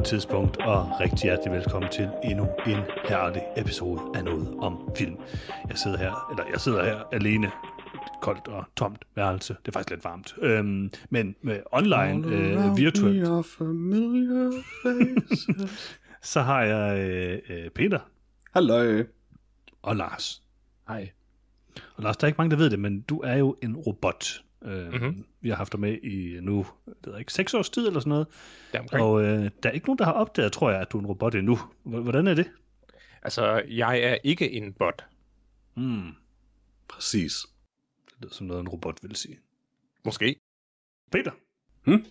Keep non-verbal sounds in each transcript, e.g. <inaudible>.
noget tidspunkt, og rigtig hjertelig velkommen til endnu en herlig episode af noget om film. Jeg sidder her, eller jeg sidder her alene, koldt og tomt værelse. Det er faktisk lidt varmt. Øhm, men med online, øh, virtuelt, <laughs> så har jeg øh, øh, Peter Hallo. og Lars. Hej. Og Lars, der er ikke mange, der ved det, men du er jo en robot. Øh, Mhm. mm-hmm. Vi har haft dig med i nu, det ved jeg ikke, seks års tid eller sådan noget. Deromkring. Og øh, der er ikke nogen, der har opdaget, tror jeg, at du er en robot endnu. H- Hvordan er det? Altså, jeg er ikke en bot. Mm. Præcis. Det lyder som noget, en robot vil sige. Måske. Peter? Hmm?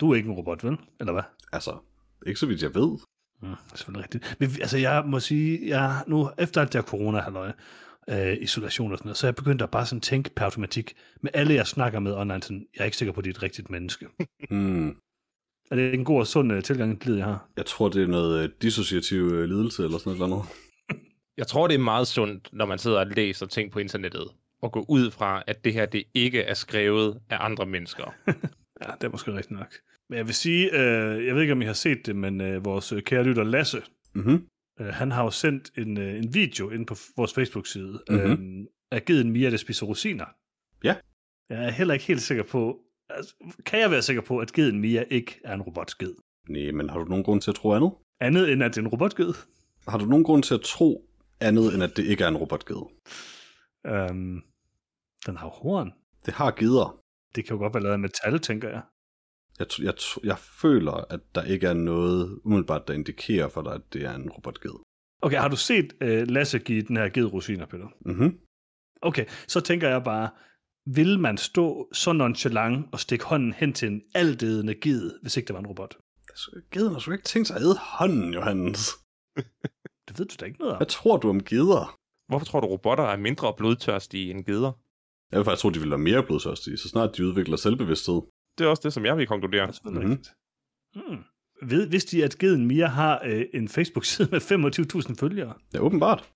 Du er ikke en robot, vel? Eller hvad? Altså, ikke så vidt jeg ved. Mm, det er selvfølgelig rigtigt. Men altså, jeg må sige, jeg nu efter alt det her corona halløj, øh, isolation og sådan noget, så jeg begyndt at bare sådan tænke per automatik, med alle jeg snakker med online, sådan, jeg er ikke sikker på, at de er et rigtigt menneske. Hmm. er det en god og sund uh, tilgang til livet, jeg har? Jeg tror, det er noget øh, dissociativ øh, lidelse eller sådan noget. eller andet. <laughs> Jeg tror, det er meget sundt, når man sidder og læser ting på internettet, og gå ud fra, at det her det ikke er skrevet af andre mennesker. <laughs> Ja, det er måske rigtigt nok. Men jeg vil sige, øh, jeg ved ikke, om I har set det, men øh, vores kære lytter Lasse, Mhm. Øh, han har jo sendt en, øh, en video ind på vores Facebook-side Mhm. øh, af Geden Mia, der spiser rosiner. Ja. Jeg er heller ikke helt sikker på, altså, kan jeg være sikker på, at Geden Mia ikke er en robotsked? Nej, men har du nogen grund til at tro andet? Andet end, at det er en robotsked? Har du nogen grund til at tro andet, end at det ikke er en robotgede? Øhm, den har horn. Det har gider. Det kan jo godt være lavet af metal, tænker jeg. Jeg, t- jeg, t- jeg føler, at der ikke er noget umiddelbart, der indikerer for dig, at det er en robotgede. Okay, har du set øh, Lasse give den her ged rosiner, Peter? Mhm. Okay, så tænker jeg bare, vil man stå så nonchalant og stikke hånden hen til en aldedende ged, hvis ikke det var en robot? Altså, Geden har sgu ikke tænkt sig at æde hånden, Johannes. <laughs> Det ved du da ikke noget om. Hvad tror du om gider? Hvorfor tror du, robotter er mindre blodtørstige end geder? Jeg vil faktisk tro, de vil være mere blodtørstige, så snart de udvikler selvbevidsthed. Det er også det, som jeg vil konkludere. Det er selvfølgelig rigtigt. Hmm. Ved, vidste I, at Geden Mia har øh, en Facebook-side med 25.000 følgere? Ja, åbenbart.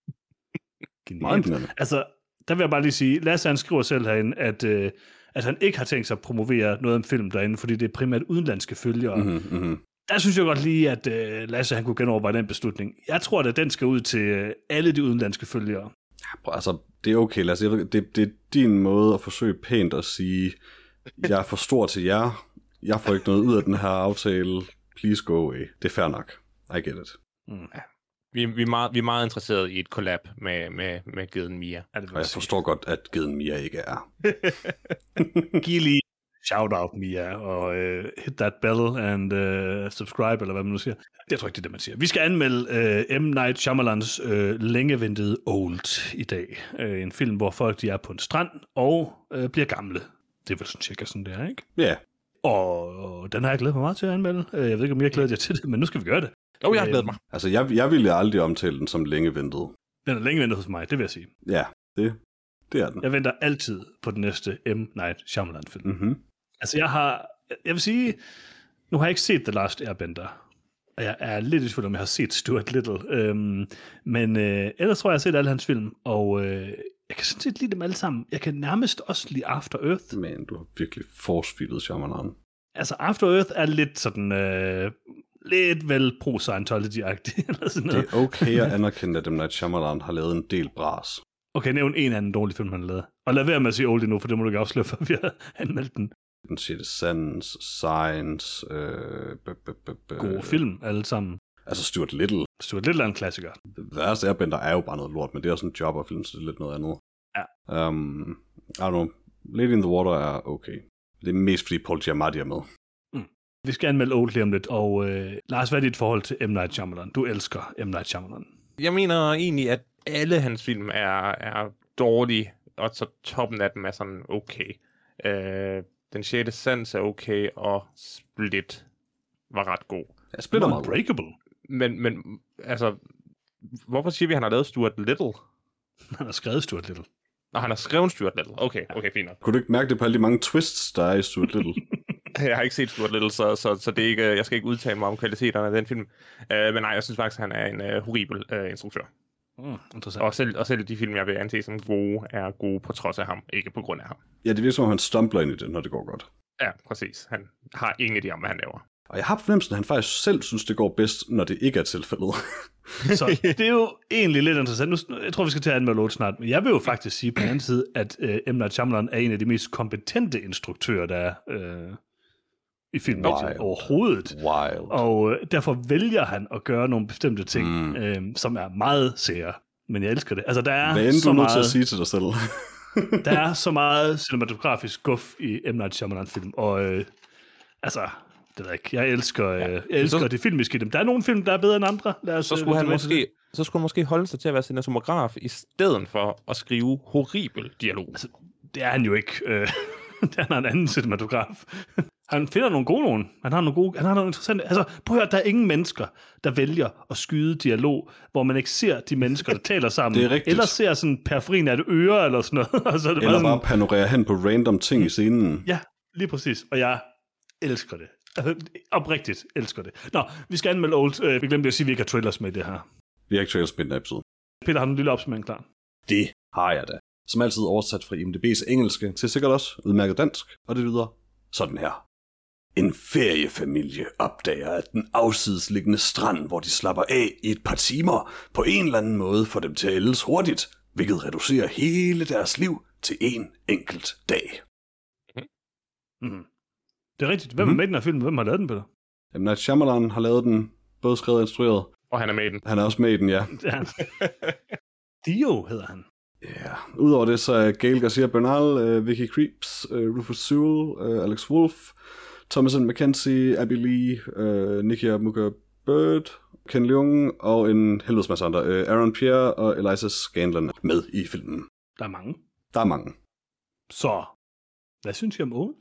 Meget Genialt. Altså, der vil jeg bare lige sige, Lasse han skriver selv herinde, at, øh, at han ikke har tænkt sig at promovere noget om film derinde, fordi det er primært udenlandske følgere. Mm-hmm. Mhm, mhm. Der synes jeg godt lige, at øh, Lasse han kunne genoverveje den beslutning. Jeg tror, at den skal ud til øh, alle de udenlandske følgere. Prøv, Altså, det er okay, Lasse. Det, det er din måde at forsøge pænt at sige, <laughs> jeg er for stor til jer. Jeg får ikke noget ud af den her aftale. Please go away. Det er fair nok. I get it. Vi, vi, er meget, vi er meget interesserede i et collab med, med, med geden Mia. Er det, Og jeg forstår godt, at Geden Mia ikke er. <laughs> Giv lige shout out, Mia, og uh, hit that bell and uh, subscribe, eller hvad man nu siger. Jeg tror ikke, det er det, man siger. Vi skal anmelde uh, M. Night Shyamalans uh, længeventede Old i dag. Uh, en film, hvor folk de er på en strand og uh, bliver gamle. Det er vel sådan cirka sådan, det er, ikke? Ja, Og, og den har jeg glædet mig meget til at anmelde. Uh, jeg ved ikke, om jeg har glædet jer til det, men nu skal vi gøre det. Jo, jeg har glædet mig. altså jeg, jeg ville aldrig omtale den som længe ventet. Den er længe ventet hos mig, det vil jeg sige. Ja, det, det er den. Jeg venter altid på den næste M. Night Shyamalan-film. Mm-hmm. Altså, jeg har... Jeg vil sige... Nu har jeg ikke set The Last Airbender. Og jeg er lidt i tvivl om, jeg har set Stuart Little. Øhm, men øh, ellers tror jeg, jeg har set alle hans film. Og øh, jeg kan sådan set lide dem alle sammen. Jeg kan nærmest også lide After Earth. Men du har virkelig force-feedet Shyamalan. Altså, After Earth er lidt sådan... Øh, lidt vel pro-Scientology-agtig. <laughs> Eller sådan Det noget. er okay at <laughs> anerkende, at M. Night Shyamalan har lavet en del bras. Okay, nævn en anden dårlig film, han har lavet. Og lad være med at sige oldie nu, for det må du ikke afsløre, <laughs> før vi har anmeldt den. Den siger det Sands, Science, øh, b- b- b- Gode film, alle sammen. Altså Stuart Little. Stuart Little er en klassiker. Deres Airbender er jo bare noget lort, men det er også en jobberfilm, så det er lidt noget andet. Ja. Um, I don't know. Lady in the Water er okay. Det er mest fordi Paul Giamatti er med. Vi skal anmelde Old lige om lidt, og øh, Lars, hvad er dit forhold til M. Night Shyamalan? Du elsker M. Night Shyamalan. Jeg mener egentlig, at alle hans film er, er dårlige, og så toppen af dem er sådan okay. Øh, den 6. sans er okay, og Split var ret god. Jeg spiller meget. Unbreakable. Men, men altså, hvorfor siger vi, at han har lavet Stuart Little? Han har skrevet Stuart Little. Nå, han har skrevet Stuart Little. Okay, okay, fint nok. Kunne du ikke mærke det på alle de mange twists, der er i Stuart Little? <laughs> Jeg har ikke set Stuart Little, så, så, så det er ikke, jeg skal ikke udtale mig om kvaliteterne af den film. Uh, men nej, jeg synes faktisk, at han er en uh, horribel uh, instruktør. Mm, interessant. Og selv, og selv de film, jeg vil anse som gode, er gode på trods af ham, ikke på grund af ham. ja, det virker som om, han stumbler ind i det, når det går godt. Ja, præcis. Han har ingen idé om, hvad han laver. Og jeg har fornemmelsen, at han faktisk selv synes, det går bedst, når det ikke er tilfældet. <laughs> Så det er jo egentlig lidt interessant. Nu, jeg tror, vi skal til at anmelde Old snart, men jeg vil jo faktisk sige på den anden side, at uh, M. Night Shyamalan er en af de mest kompetente instruktører, der er uh, i filmen overhovedet. Wild. Og uh, derfor vælger han at gøre nogle bestemte ting, Mm. uh, som er meget sære. Men jeg elsker det. Altså, der er Hvad end du så er nødt til meget... at sige til dig selv. Der er så meget cinematografisk guf i M. Night Shyamalan-film, og øh, altså, det ved jeg ikke, jeg elsker, øh, jeg elsker Så- det filmiske i dem. Der er nogle film, der er bedre end andre. Lad os, Så øh, skulle han måske, så skulle han måske holde sig til at være cinematograf, i stedet for at skrive horribel dialog. det. Det er han jo ikke. Øh, <laughs> han er en anden cinematograf. <laughs> Han finder nogle gode nogen. Han har nogle gode, han har nogle interessante... Altså, prøv at høre, der er ingen mennesker, der vælger at skyde dialog, hvor man ikke ser de mennesker, der taler sammen. <laughs> Det er rigtigt. Eller ser sådan periferien af et øre, eller sådan noget. og så er det Eller bare sådan, bare panorere hen på random ting i scenen. Ja, lige præcis. Og jeg elsker det. Altså, oprigtigt elsker det. Nå, vi skal anmelde Old. Øh, vi glemte at sige, at vi ikke har trailers med det her. Vi har ikke trailers med den her episode. Peter har en lille opsummering klar. Det har jeg da. Som altid oversat fra IMDb's engelske til sikkert også udmærket dansk, og det lyder sådan her. En feriefamilie opdager, at den afsidesliggende strand, hvor de slapper af i et par timer, på en eller anden måde får dem til at ældes hurtigt, hvilket reducerer hele deres liv til en enkelt dag. Mm-hmm. Det er rigtigt. Hvem Mhm. er med i den her film? Hvem har lavet den, Peter? M. Night Shyamalan har lavet den, både skrevet og instrueret. Og han er med i den. Han er også med i den, ja. <laughs> Han. Dio hedder han. Ja, udover det, så er Gail Garcia Bernal, uh, Vicky Creeps, uh, Rufus Sewell, uh, Alex Wolff, Thomas McKenzie, Abby Lee, uh, Nikia Muka Bird, Ken Leung og en helvedes masse andre. Uh, Aaron Pierre og Eliza Scanlon med i filmen. Der er mange. Der er mange. Så, hvad synes I om Old?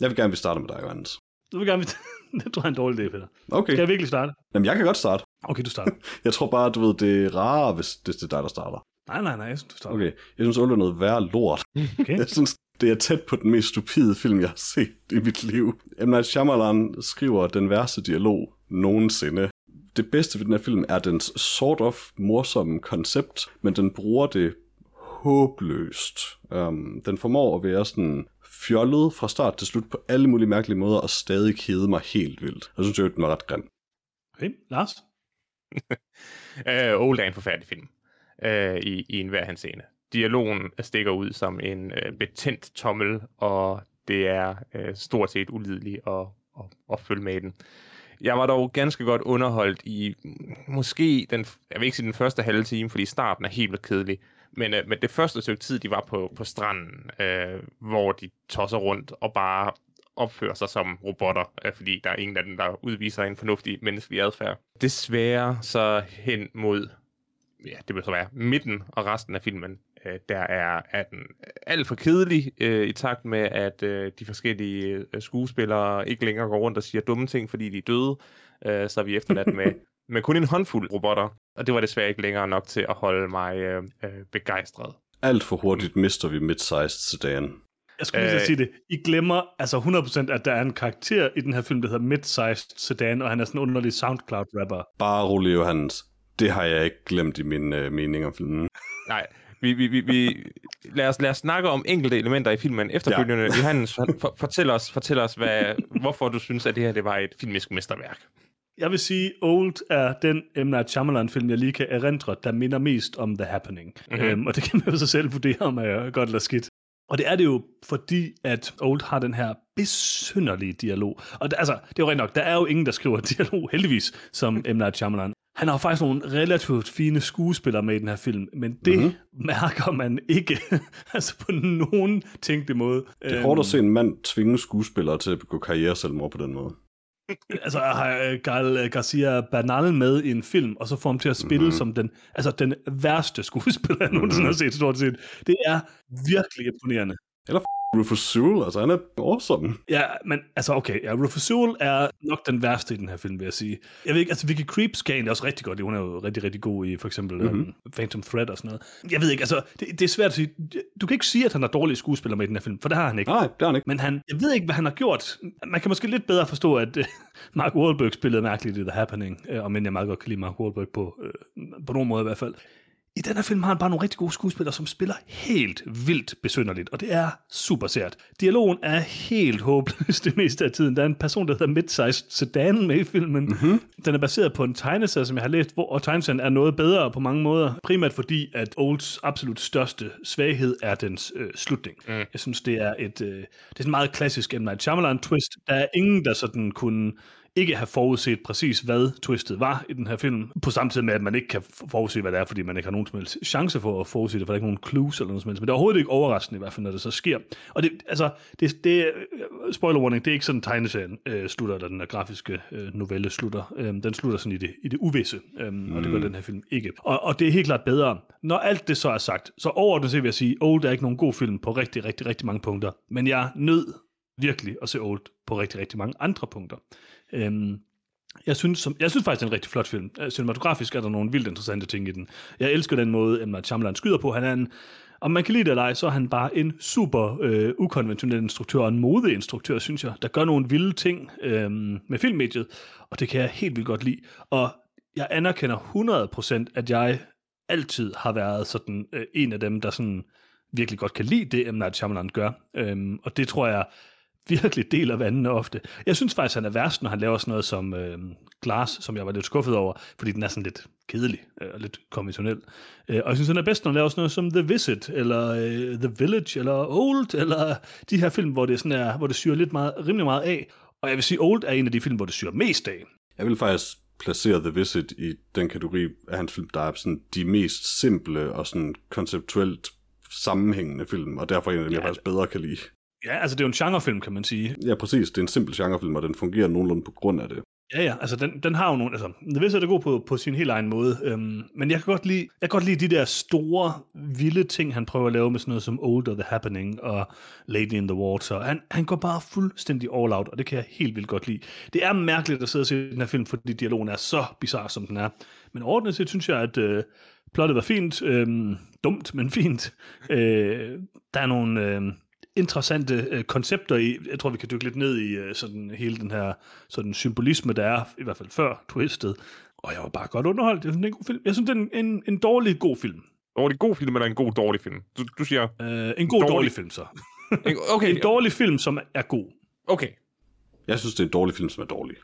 Jeg vil gerne, vi starter med dig, Johannes. Du vil gerne... <laughs> det tror jeg er en dårlig idé, Peter. Okay, Skal jeg virkelig starte? Jamen, jeg kan godt starte. Okay, du starter. <laughs> Jeg tror bare, du ved, det er rarere, hvis det er dig, der starter. nej, nej, nej, jeg synes, du starter. Okay, jeg synes, Old er noget værre lort. <laughs> okay. Jeg synes, det er tæt på den mest stupide film, jeg har set i mit liv. M. Night Shyamalan skriver den værste dialog nogensinde. Det bedste ved den her film er dens sort of morsomme koncept, men den bruger det håbløst. Um, den formår at være sådan fjollet fra start til slut på alle mulige mærkelige måder, og stadig kede mig helt vildt. Jeg synes jo, den var ret grim. okay. Lars? <laughs> Uh, Old er en forfærdelig film uh, i, i enhver henseende. Dialogen stikker ud som en uh, betændt tommel, og det er uh, stort set ulideligt at, at, at følge med i den. Jeg var dog ganske godt underholdt i måske den, jeg vil ikke sige den første halve time, fordi starten er helt vildt kedelig, men, uh, men det første stykke tid, de var på, på stranden, uh, hvor de tosser rundt og bare opfører sig som robotter, øh, fordi der er ingen af dem, der udviser en fornuftig menneskelig adfærd. Desværre så hen mod, ja, det vil så være midten og resten af filmen, øh, der er, er den alt for kedelig øh, i takt med, at øh, de forskellige øh, skuespillere ikke længere går rundt og siger dumme ting, fordi de er døde, øh, så er vi efterladt med, <laughs> med kun en håndfuld robotter, og det var desværre ikke længere nok til at holde mig øh, øh, begejstret. Alt for hurtigt mister vi mid-sized sedan. Jeg skulle lige Øh. sige det. I glemmer altså 100% at der er en karakter i den her film, der hedder Mid-Sized Sedan, og han er sådan en underlig SoundCloud-rapper. Bare rolig, Johannes. Det har jeg ikke glemt i min øh, mening om filmen. Nej, vi, vi, vi, vi, lad, os, lad os snakke om enkelte elementer i filmen efterfølgende. Ja. Johannes, for, fortæl os, fortæl os hvad, hvorfor du synes, at det her det var et filmisk mesterværk. Jeg vil sige, Old er den M. Night Shyamalan-film, jeg lige kan erindre, der minder mest om The Happening. Mhm. Mm-hmm. Øhm, og det kan man jo så selv vurdere, om er godt eller skidt. Og det er det jo, fordi at Old har den her besynderlige dialog. Og det, altså, det er jo rent nok, der er jo ingen, der skriver <laughs> dialog, heldigvis, som M. Night Shyamalan. Han har faktisk nogle relativt fine skuespillere med i den her film, men det Mhm. mm-hmm. mærker man ikke <laughs> altså på nogen tænkelig måde. Det er hårdt at se en mand tvinge skuespillere til at begå karriere selvmord på den måde. Altså at have øh, Gal øh, Garcia Bernal med i en film, og så få ham til at spille Mhm. mm-hmm. som den, altså den værste skuespiller, jeg nogensinde har set, stort set. Det er virkelig imponerende. Rufus Sewell, altså han er awesome. Ja, men altså okay, ja, Rufus Sewell er nok den værste i den her film, vil jeg sige. Jeg ved ikke, altså Vicky Creeps kan egentlig også rigtig godt. Hun er jo rigtig, rigtig god i for eksempel Mhm. mm-hmm. um, Phantom Thread og sådan noget. Jeg ved ikke, altså det, det er svært at sige. Du kan ikke sige, at han er dårlig skuespiller med i den her film, for det har han ikke. Nej, det er han ikke. Men han, jeg ved ikke, hvad han har gjort. Man kan måske lidt bedre forstå, at uh, Mark Wahlberg spillede mærkeligt i The Happening, uh, og men jeg meget godt kan lide Mark Wahlberg på, uh, på nogen måde i hvert fald. I den her film har han bare nogle rigtig gode skuespillere, som spiller helt vildt besynderligt, og det er super sært. Dialogen er helt håbløs <laughs> det meste af tiden. Der er en person, der hedder Midsize Sedan med i filmen. Mm-hmm. Den er baseret på en tegneserie, som jeg har læst, hvor, og tegneserien er noget bedre på mange måder. Primært fordi, at Olds absolut største svaghed er dens øh, slutning. Mm. Jeg synes, det er et øh, det er en meget klassisk M. Night Shyamalan twist. Der er ingen, der sådan kunne ikke have forudset præcis, hvad twistet var i den her film, på samme tid med, at man ikke kan forudse, hvad det er, fordi man ikke har nogen som helst chance for at forudse det, for der er ikke nogen clues eller noget som helst. Men det er overhovedet ikke overraskende i hvert fald, når det så sker. Og det, altså, det, det spoiler warning, det er ikke sådan, tegneserien øh, slutter, eller den der grafiske øh, novelle slutter. Øh, den slutter sådan i det, i det uvisse, øh, mm. og det gør den her film ikke. Og, og det er helt klart bedre. Når alt det så er sagt, så overordnet set vil jeg sige, Old er ikke nogen god film på rigtig, rigtig, rigtig mange punkter. Men jeg nød virkelig at se Old på rigtig, rigtig mange andre punkter. Øhm, jeg synes, som, jeg synes faktisk, det er en rigtig flot film. Øh, cinematografisk er der nogle vildt interessante ting i den. Jeg elsker den måde, M. Night Shyamalan skyder på. Han er en, om man kan lide det eller ej, så er han bare en super øh, ukonventionel instruktør og en modeinstruktør, synes jeg, der gør nogle vilde ting øh, med filmmediet, og det kan jeg helt vildt godt lide. Og jeg anerkender 100%, at jeg altid har været sådan øh, en af dem, der sådan virkelig godt kan lide det, M. Night Shyamalan gør. Øhm, og det tror jeg virkelig deler vandene ofte. Jeg synes faktisk, han er værst, når han laver sådan noget som øh, Glass, som jeg var lidt skuffet over, fordi den er sådan lidt kedelig øh, og lidt konventionel. Øh, og jeg synes, han er bedst, når han laver sådan noget som The Visit, eller øh, The Village, eller Old, eller de her film, hvor det, sådan er, hvor det syrer lidt meget, rimelig meget af. Og jeg vil sige, Old er en af de film, hvor det syrer mest af. Jeg vil faktisk placere The Visit i den kategori af hans film, der er sådan de mest simple og sådan konceptuelt sammenhængende film, og derfor en af dem, ja, jeg faktisk bedre kan lide. Ja, altså det er jo en genrefilm, kan man sige. Ja, præcis. Det er en simpel genrefilm, og den fungerer nogenlunde på grund af det. Ja, ja, altså den, den har jo nogle, altså, det vil det god på, på sin helt egen måde, øhm, men jeg kan, godt lide, jeg kan godt lide de der store, vilde ting, han prøver at lave med sådan noget som Older The Happening og Lady in the Water. Han, han går bare fuldstændig all out, og det kan jeg helt vildt godt lide. Det er mærkeligt at sidde og se den her film, fordi dialogen er så bizarre, som den er. Men ordentligt set synes jeg, at øh, plottet var fint, øh, dumt, men fint. Øh, der er nogle... Øh, interessante øh, koncepter i, jeg tror vi kan dykke lidt ned i øh, sådan hele den her sådan symbolisme, der er, i hvert fald før twistet, og jeg var bare godt underholdt. Jeg synes, det er en god film. Jeg synes, det er en, en, en dårlig god film. Dårlig god film, eller en god dårlig film? Du, du siger... Øh, en god dårlig, dårlig film, så. okay. <laughs> en dårlig film, som er god. Okay. Jeg synes, det er en dårlig film, som er dårlig.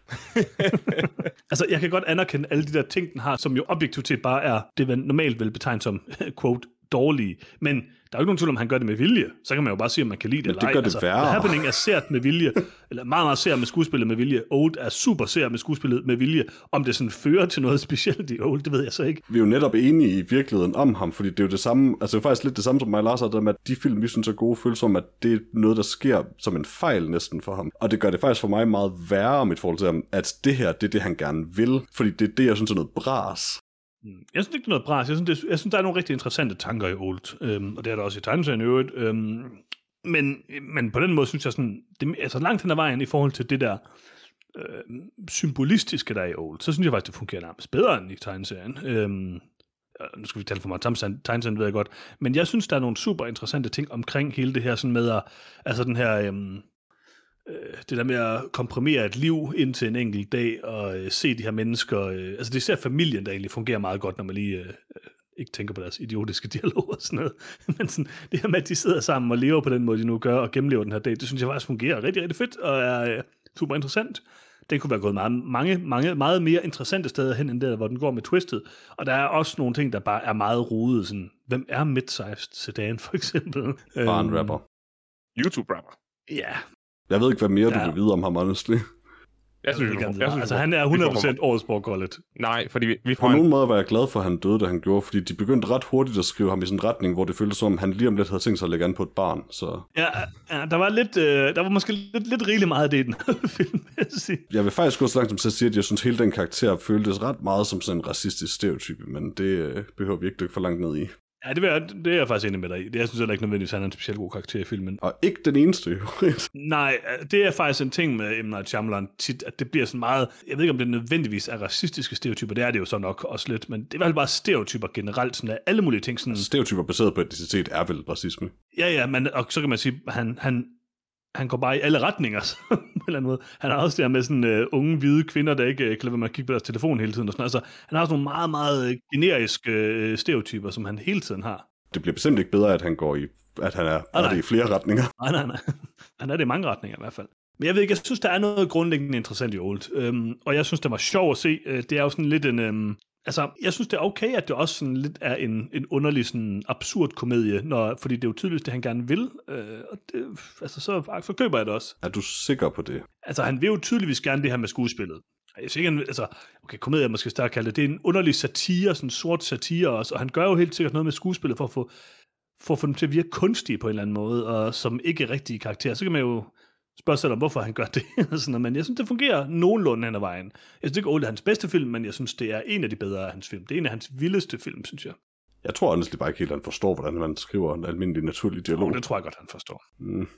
<laughs> altså, jeg kan godt anerkende alle de der ting, den har, som jo objektivt set bare er det, man normalt vil betegne som, <laughs> quote, dårlige. Men der er jo ikke nogen tvivl om, han gør det med vilje. Så kan man jo bare sige, om man kan lide det eller det gør det altså, værre. The Happening er sært med vilje, eller meget, meget sært med skuespillet med vilje. Old er super sært med skuespillet med vilje. Om det sådan fører til noget specielt i Old, det ved jeg så ikke. Vi er jo netop enige i virkeligheden om ham, fordi det er jo det samme, altså det er faktisk lidt det samme som mig Lars, der med, at de film, vi synes er gode, føles som, at det er noget, der sker som en fejl næsten for ham. Og det gør det faktisk for mig meget værre mit forhold til ham, at det her, det er det, han gerne vil. Fordi det er det, jeg synes er noget bras. Mm. Jeg synes ikke, det er noget bras. Jeg synes, det, jeg synes der er nogle rigtig interessante tanker i Old, øhm, og det er der også i tegneserien i øvrigt. Øhm, men, men på den måde synes jeg sådan, det, altså langt hen ad vejen i forhold til det der øh, symbolistiske, der er i Old, så synes jeg faktisk, det fungerer nærmest bedre end i tegneserien. Øhm, nu skal vi tale for meget tegneserien, ved jeg godt, men jeg synes, der er nogle super interessante ting omkring hele det her sådan med at, altså den her, øhm, øh, det der med at komprimere et liv ind til en enkelt dag og øh, se de her mennesker. Øh, altså det er især familien, der egentlig fungerer meget godt, når man lige øh, ikke tænker på deres idiotiske <laughs> dialog og sådan noget. Men sådan, det her med, at de sidder sammen og lever på den måde, de nu gør, og gennemlever den her dag, det synes jeg faktisk fungerer rigtig, rigtig fedt og er øh, super interessant. Den kunne være gået meget, mange, mange, meget mere interessante steder hen, end der, hvor den går med Twisted. Og der er også nogle ting, der bare er meget rodet. Sådan, hvem er mid-sized sedan, for eksempel? Bare en rapper. YouTube-rapper. Ja, jeg ved ikke, hvad mere ja. du vil vide om ham, honestly. Jeg synes, jeg, jeg, synes, altså, han er 100% årets Borgollet. Nej, fordi vi, vi får På en... nogen måde var jeg glad for, at han døde, da han gjorde, fordi de begyndte ret hurtigt at skrive ham i sådan en retning, hvor det føltes som, om han lige om lidt havde tænkt sig at lægge an på et barn. Så... Ja, ja der var lidt, øh, der var måske lidt, lidt rigeligt meget af det i den <laughs> film, jeg vil faktisk gå så langt som til at sige, at jeg synes, hele den karakter føltes ret meget som sådan en racistisk stereotype, men det øh, behøver vi ikke dykke for langt ned i. Ja, det, jeg, det er jeg faktisk enig med dig i. Jeg synes heller ikke nødvendigvis, at han er en specielt god karakter i filmen. Og ikke den eneste, jo. <laughs> Nej, det er faktisk en ting med M. Night Shyamalan tit, at det bliver sådan meget... Jeg ved ikke, om det nødvendigvis er racistiske stereotyper. Det er det jo så nok også lidt, men det er vel bare stereotyper generelt. Sådan, alle mulige ting. Sådan... Altså, stereotyper baseret på etnicitet er vel racisme. Ja, ja, men og så kan man sige, at han, han, han går bare i alle retninger <laughs> en eller anden måde. Han har også det her med sådan uh, unge, hvide kvinder, der ikke uh, kan lade med at kigge på deres telefon hele tiden. Og sådan. Altså, han har sådan nogle meget, meget generiske uh, stereotyper, som han hele tiden har. Det bliver bestemt ikke bedre, at han går i, at han er, Ah, er det i flere retninger. Nej, <laughs> nej, nej. Han er det i mange retninger i hvert fald. Men jeg ved ikke, jeg synes, der er noget grundlæggende interessant i Old. Øhm, og jeg synes, det var sjovt at se. Øh, Det er jo sådan lidt en... Øhm, altså, jeg synes, det er okay, at det også sådan lidt er en, en underlig, sådan absurd komedie, når, fordi det er jo tydeligt, det han gerne vil. Øh, og det, altså, så, så køber jeg det også. Er du sikker på det? Altså, han vil jo tydeligvis gerne det her med skuespillet. Jeg synes ikke, han, altså, okay, komedie måske stærkt kaldt det. Det er en underlig satire, sådan en sort satire også, og han gør jo helt sikkert noget med skuespillet for at få, for at få dem til at virke kunstige på en eller anden måde, og som ikke rigtige karakterer. Så kan man jo spørge sig om, hvorfor han gør det. <laughs> sådan noget. men jeg synes, det fungerer nogenlunde hen ad vejen. Jeg synes ikke, Old er hans bedste film, men jeg synes, det er en af de bedre af hans film. Det er en af hans vildeste film, synes jeg. Jeg tror honestly bare ikke helt, at han forstår, hvordan man skriver en almindelig naturlig dialog. Og det tror jeg godt, han forstår. Mm.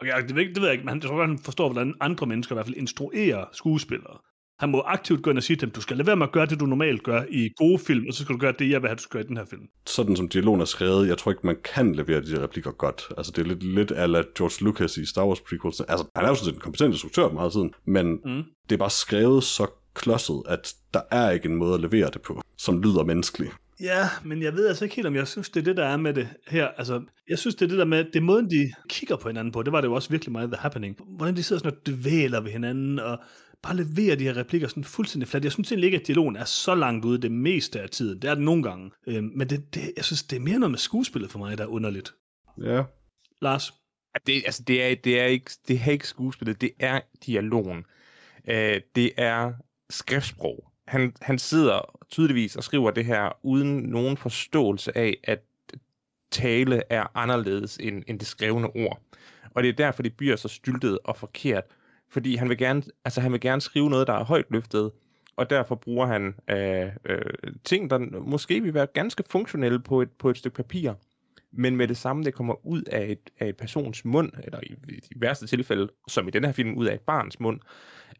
Okay, det, ved, det ved jeg ikke, men han, jeg tror godt, han forstår, hvordan andre mennesker i hvert fald instruerer skuespillere. Han må aktivt gå ind og sige til dem, du skal lade være med at gøre det, du normalt gør i gode film, og så skal du gøre det, jeg vil have, du skal gøre i den her film. Sådan som dialogen er skrevet, jeg tror ikke, man kan levere de der replikker godt. Altså, det er lidt, lidt ala George Lucas i Star Wars prequels. Altså, han er jo sådan set en kompetent instruktør meget siden, men Mm. det er bare skrevet så klodset, at der er ikke en måde at levere det på, som lyder menneskelig. Ja, men jeg ved altså ikke helt, om jeg synes, det er det, der er med det her. Altså, jeg synes, det er det der med, det er måden, de kigger på hinanden på. Det var det jo også virkelig meget The Happening. Hvordan de sidder sådan og dvæler ved hinanden, og bare leverer de her replikker sådan fuldstændig flat. Jeg synes egentlig ikke, at dialogen er så langt ude det meste af tiden. Det er den nogle gange. Øhm, men det, det, jeg synes, det er mere noget med skuespillet for mig, der er underligt. Ja, Lars? Det, altså, det, er, det, er ikke, det er ikke skuespillet, det er dialogen. Øh, det er skriftsprog. Han, han sidder tydeligvis og skriver det her uden nogen forståelse af, at tale er anderledes end, end det skrevne ord. Og det er derfor, det bliver så styltet og forkert. Fordi han vil gerne, altså han vil gerne skrive noget, der er højt løftet, og derfor bruger han øh, øh, ting, der måske vil være ganske funktionelle på et, på et stykke papir, men med det samme, det kommer ud af et, af et persons mund, eller i, i de værste tilfælde, som i den her film, ud af et barns mund,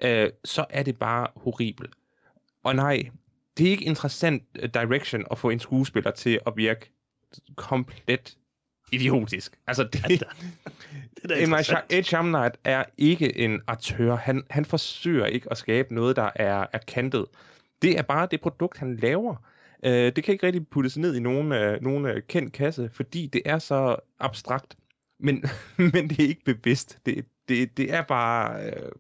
øh, så er det bare horribelt. Og nej, det er ikke interessant øh, direction at få en skuespiller til at virke komplet idiotisk. Altså, det, Det er <laughs> Ed Shyamalan er ikke en aktør. Han, han forsøger ikke at skabe noget, der er, er kantet. Det er bare det produkt, han laver. Øh, det kan ikke rigtig puttes ned i nogen, øh, nogen øh, kendt kasse, fordi det er så abstrakt. Men, <laughs> men det er ikke bevidst. Det, det, det er bare... Øh,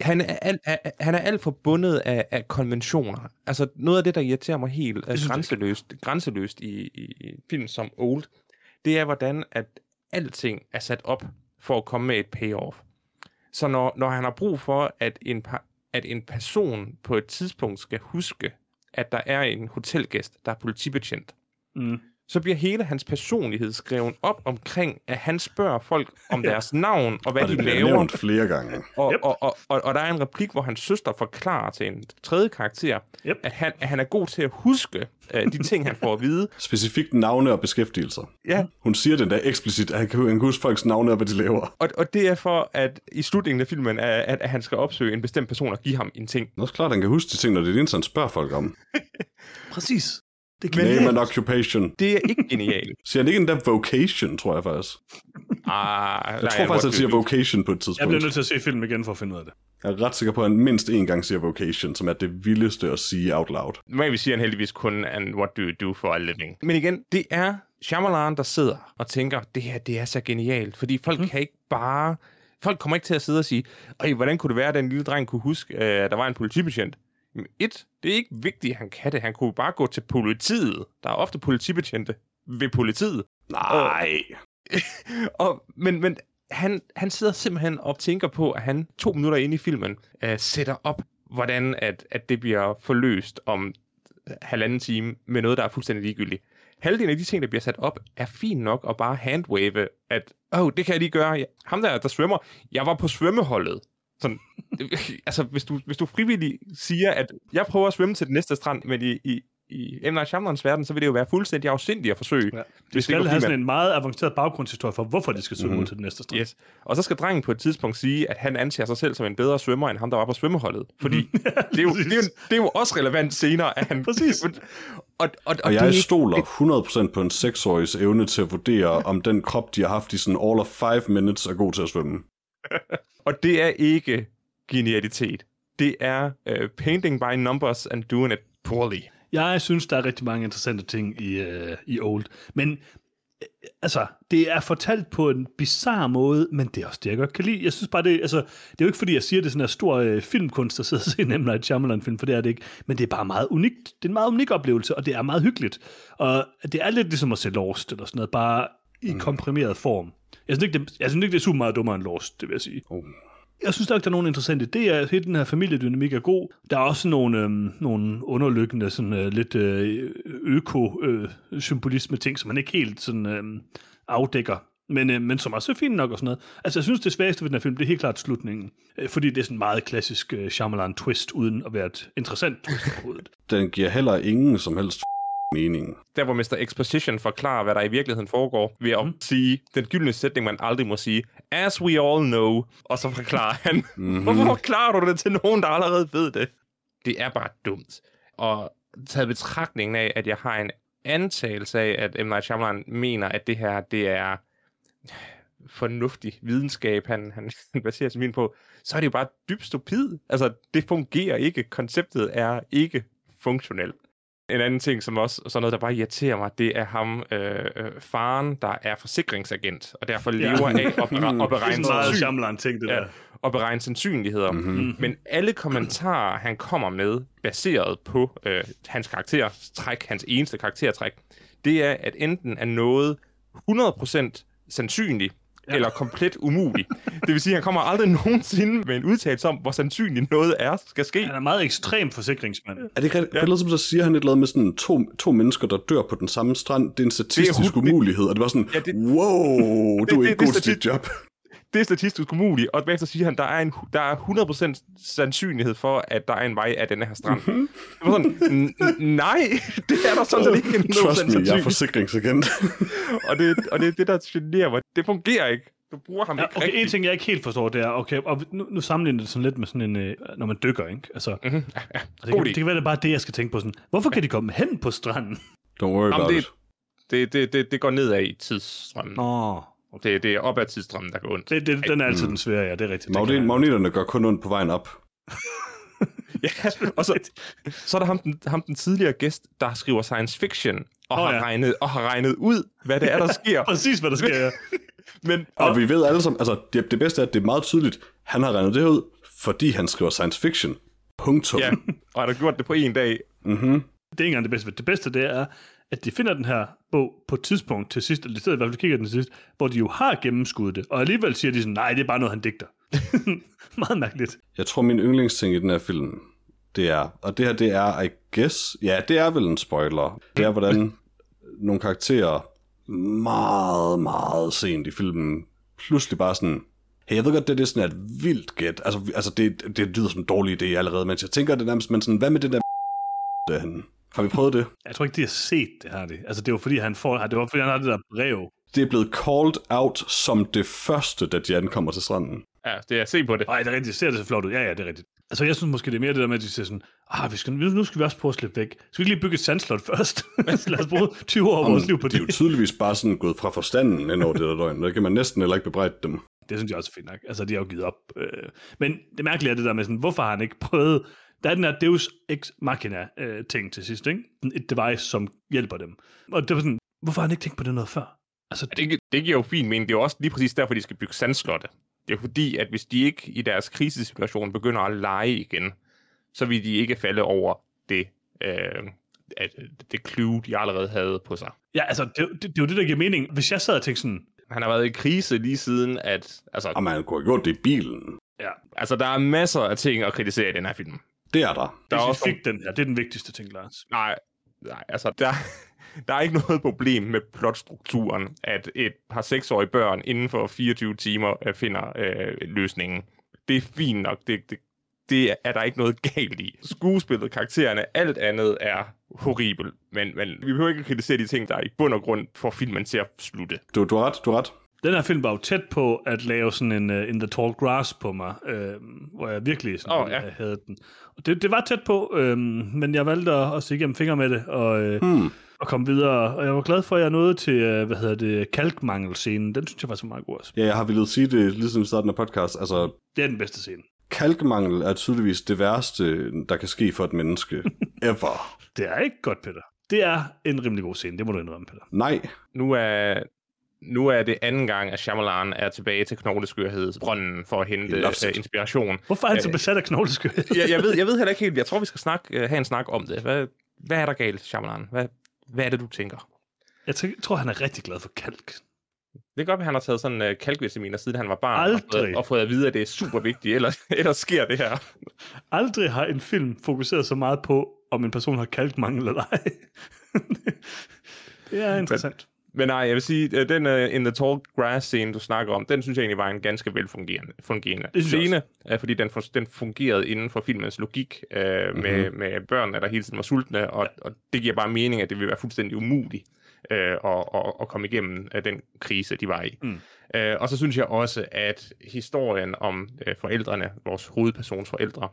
han er, alt, er, han er alt forbundet af, af konventioner. Altså noget af det, der irriterer mig helt jeg grænseløst, grænseløst i, i, i film som Old, det er, hvordan at alting er sat op for at komme med et payoff. Så når, når han har brug for, at en, at en person på et tidspunkt skal huske, at der er en hotelgæst, der er politibetjent, Mm så bliver hele hans personlighed skrevet op omkring, at han spørger folk om Ja. <laughs> deres navn og hvad og de laver. nævnt flere gange. Og, Yep. og, og, og, og der er en replik, hvor hans søster forklarer til en tredje karakter, Yep. at, han, at han er god til at huske uh, de ting, han får at vide. <laughs> Specifikt navne og beskæftigelser. Ja, Hun siger den der eksplicit, at han kan, han kan huske folks navne og hvad de laver. og, og det er for, at i slutningen af filmen, at, at, at han skal opsøge en bestemt person og give ham en ting. Det er også klart, at han kan huske de ting, når det er det eneste, han spørger folk om. <laughs> Præcis. Det kan Name and occupation. Det er ikke genialt. <laughs> Siger han ikke endda vocation, tror jeg faktisk. Ah, Jeg tror faktisk, han siger vocation på et Jeg tidspunkt. bliver nødt til at se filmen igen for at finde ud af det. Jeg er ret sikker på, at han mindst én gang siger vocation, som er det vildeste at sige out loud. Normalt siger han heldigvis kun, and what do you do for a living? Men igen, det er Shyamalan, der sidder og tænker, det her, det er så genialt, fordi folk mm. kan ikke bare... Folk kommer ikke til at sidde og sige, Ej, hvordan kunne det være, at den lille dreng kunne huske, øh, at der var en politibetjent? Et, det er ikke vigtigt, at han kan det. Han kunne bare gå til politiet. Der er ofte politibetjente ved politiet. Nej. <laughs> Og, men men han, han sidder simpelthen og tænker på, at han to minutter inde i filmen øh, sætter op, hvordan at, at det bliver forløst om halvanden time med noget, der er fuldstændig ligegyldigt. Halvdelen af de ting, der bliver sat op, er fint nok at bare handwave, at, åh, oh, det kan jeg lige gøre. Ham der, der svømmer, jeg var på svømmeholdet. Sådan, <laughs> altså, hvis du, hvis du frivilligt siger, at jeg prøver at svømme til den næste strand, men i, i, i M. Night Shyamalans verden, så vil det jo være fuldstændig afsindigt at forsøge. Ja. De Hvis det skal have sådan en meget avanceret baggrundshistorie for, hvorfor de skal svømme Mhm. ud til den næste strand. Yes. Og så skal drengen på et tidspunkt sige, at han anser sig selv som en bedre svømmer, end ham, der var på svømmeholdet. Fordi <laughs> det, er jo, det, er jo, det er jo også relevant senere, at han... Præcis. <laughs> Og, og, og, Og jeg det, er- stoler 100% på en seksårigs evne til at vurdere, om den krop, de har haft i sådan all of five minutes, er god til at svømme. Og det er ikke genialitet. Det er uh, painting by numbers and doing it poorly. Jeg synes, der er rigtig mange interessante ting i, uh, i Old. Men øh, altså, det er fortalt på en bizarre måde, men det er også det, jeg godt kan lide. Jeg synes bare, det, altså, det er jo ikke fordi, jeg siger, det er sådan en stor øh, filmkunst, der sidder og ser en M. Night Shyamalan-film, for det er det ikke. Men det er bare meget unikt. Det er en meget unik oplevelse, og det er meget hyggeligt. Og det er lidt ligesom at se Lost eller sådan noget, bare i mm. komprimeret form. Jeg synes, ikke, det, jeg synes ikke, det er super meget dummere end Lost, det vil jeg sige. Oh. Jeg synes nok, der er nogle interessante idéer. Hele den her familiedynamik er god. Der er også nogle, øhm, nogle underliggende, sådan, øh, lidt øh, øko-symbolisme øh, ting, som man ikke helt sådan, øh, afdækker. Men, øh, men som er fint nok og sådan noget. Altså, jeg synes, det svageste ved den her film, det er helt klart slutningen. Øh, fordi det er sådan en meget klassisk øh, Shyamalan-twist, uden at være et interessant twist overhovedet. Den giver heller ingen som helst mening. Der hvor Mr. Exposition forklarer, hvad der i virkeligheden foregår, ved at mm. sige den gyldne sætning, man aldrig må sige, as we all know, og så forklarer han, mm-hmm. hvorfor forklarer du det til nogen, der allerede ved det? Det er bare dumt. Og taget betragtningen af, at jeg har en antagelse af, at M. Night Shyamalan mener, at det her, det er fornuftig videnskab, han, han <laughs> baserer sig min på, så er det jo bare dybt stupid. Altså, det fungerer ikke. Konceptet er ikke funktionelt. En anden ting, som også sådan noget, der bare irriterer mig, det er ham, øh, øh, faren, der er forsikringsagent, og derfor lever ja. af at, bere- at beregne sandsynligheder. ting, det ja, der. og beregne sandsynligheder. Mm-hmm. Men alle kommentarer, han kommer med, baseret på øh, hans karaktertræk, hans eneste karaktertræk, det er, at enten er noget 100% sandsynligt, ja. eller komplet umulig. Det vil sige, at han kommer aldrig nogensinde med en udtalelse om, hvor sandsynligt noget er, skal ske. Han er meget ekstrem forsikringsmand. Er det ikke rigtigt? Ja. Som så siger han et eller andet med sådan to, to mennesker, der dør på den samme strand. Det er en statistisk det er, umulighed. Og det var sådan, ja, det, wow, <laughs> du er ikke god til dit job. Det er statistisk umuligt, og bagefter siger han, der er, en, der er 100% sandsynlighed for, at der er en vej af denne her strand. Mm-hmm. Det var sådan, nej, <laughs> det er der sådan set ikke. Trust me, jeg er forsikringsagent. <laughs> og, det, og det er det, der generer mig. Det fungerer ikke. Du bruger ham ja, ikke okay, rigtigt. en ting, jeg ikke helt forstår, det er, okay, og nu, nu sammenligner det sådan lidt med sådan en, øh, når man dykker, ikke? Altså, mm-hmm. ja, ja. det, kan, det kan være, det er bare det, jeg skal tænke på. Sådan, hvorfor kan de komme hen på stranden? Don't worry about det, it. Det, det, det, det går nedad i tidsstrømmen. Nå, okay. det, det er op ad tidsstrømmen, der går ondt. Det, det, den er altid mm. den svære, ja, det er rigtigt. Magnet, magneterne gør kun ondt på vejen op. <laughs> ja, og så, så er der ham den, ham den tidligere gæst, der skriver science fiction, og, oh, har, ja. regnet, og har regnet ud, hvad det er, der sker. <laughs> Præcis, hvad der sker, ja. <laughs> Men, og, og vi ved alle sammen, altså det, det bedste er, at det er meget tydeligt, han har regnet det ud, fordi han skriver science fiction. Punktum. Ja, og han har gjort det på en dag. Mm-hmm. Det er ikke engang det bedste. Det bedste det er, at de finder den her bog på et tidspunkt til sidst, eller i hvert fald kigger den til sidst, hvor de jo har gennemskuddet det, og alligevel siger de sådan, nej, det er bare noget, han digter. <laughs> Meget mærkeligt. Jeg tror, min yndlingsting i den her film, det er, og det her, det er, I guess, ja, det er vel en spoiler. Det er, hvordan nogle karakterer meget, meget sent i filmen pludselig bare sådan, hey, jeg ved godt, det er sådan et vildt gæt. Altså, altså det, det lyder som en dårlig idé allerede, mens jeg tænker det nærmest, men sådan, hvad med det der <laughs> derhen? Har vi prøvet det? Jeg tror ikke, de har set det her. Det. Altså, det var fordi, han får, det var fordi, han har det der brev. Det er blevet called out som det første, da de ankommer til stranden. Ja, det er se på det. Nej, det er rigtigt. Ser det så flot ud? Ja, ja, det er rigtigt. Altså, jeg synes måske, det er mere det der med, at de siger sådan, ah, vi skal, nu skal vi også prøve at slippe væk. Skal vi ikke lige bygge et sandslot først? <laughs> Lad os bruge 20 år af vores liv på det. Det er jo tydeligvis bare sådan gået fra forstanden ind over det der døgn. Det kan man næsten heller ikke bebrejde dem. Det synes jeg også er fint nok. Altså, de har jo givet op. Øh. Men det mærkelige er det der med sådan, hvorfor har han ikke prøvet... Der er den her Deus Ex Machina-ting øh, til sidst, ikke? Et device, som hjælper dem. Og det var sådan, hvorfor har han ikke tænkt på det noget før? Altså, det, det giver jo fint mening. Det er jo også lige præcis derfor, de skal bygge sandslotte. Det er fordi, at hvis de ikke i deres krisesituation begynder at lege igen, så vil de ikke falde over det, øh, at, det clue, de allerede havde på sig. Ja, altså, det, det, det er jo det, der giver mening. Hvis jeg sad og tænkte sådan... Han har været i krise lige siden, at... Altså, og man kunne have gjort det i bilen. Ja, altså, der er masser af ting at kritisere i den her film. Det er der. Der er også fik den her, det er den vigtigste ting, Lars. Nej, nej altså, der, <laughs> der er ikke noget problem med plotstrukturen, at et par seksårige børn inden for 24 timer øh, finder øh, løsningen. Det er fint nok. Det, det, det er der ikke noget galt i. Skuespillet, karaktererne, alt andet er horribelt. Men, men vi behøver ikke kritisere de ting, der er i bund og grund for filmen til at slutte. Du, du har ret, du har ret. Den her film var jo tæt på at lave sådan en uh, In the Tall Grass på mig, øh, hvor jeg virkelig sådan, oh, ja. havde den. Og det, det var tæt på, øh, men jeg valgte at, at se igennem fingre med det, og øh, hmm at komme videre. Og jeg var glad for, at jeg nåede til, øh, hvad hedder det, kalkmangelscenen. Den synes jeg faktisk var meget god også. Ja, jeg har ville sige det ligesom i starten af podcast. Altså, Det er den bedste scene. kalkmangel er tydeligvis det værste, der kan ske for et menneske. <laughs> Ever. Det er ikke godt, Peter. Det er en rimelig god scene, det må du indrømme, Peter. Nej. Nu er, nu er det anden gang, at Shyamalan er tilbage til knogleskørhedsbrønden for at hente uh, it. Hvorfor inspiration. er han så Øh, besat af knogleskørhed? jeg, jeg, ved, jeg ved <laughs> heller ikke helt, jeg tror, vi skal snakke, uh, have en snak om det. Hvad, hvad er der galt, Shyamalan? Hvad, hvad er det, du tænker? Jeg tror, han er rigtig glad for kalk. Det kan godt at han har taget sådan uh, kalkvitaminer, siden han var barn, og Aldrig. fået, og fået at vide, at det er super vigtigt, ellers, <laughs> ellers sker det her. Aldrig har en film fokuseret så meget på, om en person har kalkmangel eller ej. <laughs> det er interessant. Men nej, jeg vil sige, at den uh, In the Tall Grass scene, du snakker om, den synes jeg egentlig var en ganske velfungerende fungerende scene, uh, fordi den, den fungerede inden for filmens logik uh, mm-hmm. med, med børn, der hele tiden var sultne, og, og det giver bare mening, at det vil være fuldstændig umuligt uh, at, at, at komme igennem uh, den krise, de var i. Mm. Uh, og så synes jeg også, at historien om uh, forældrene, vores hovedpersons forældre,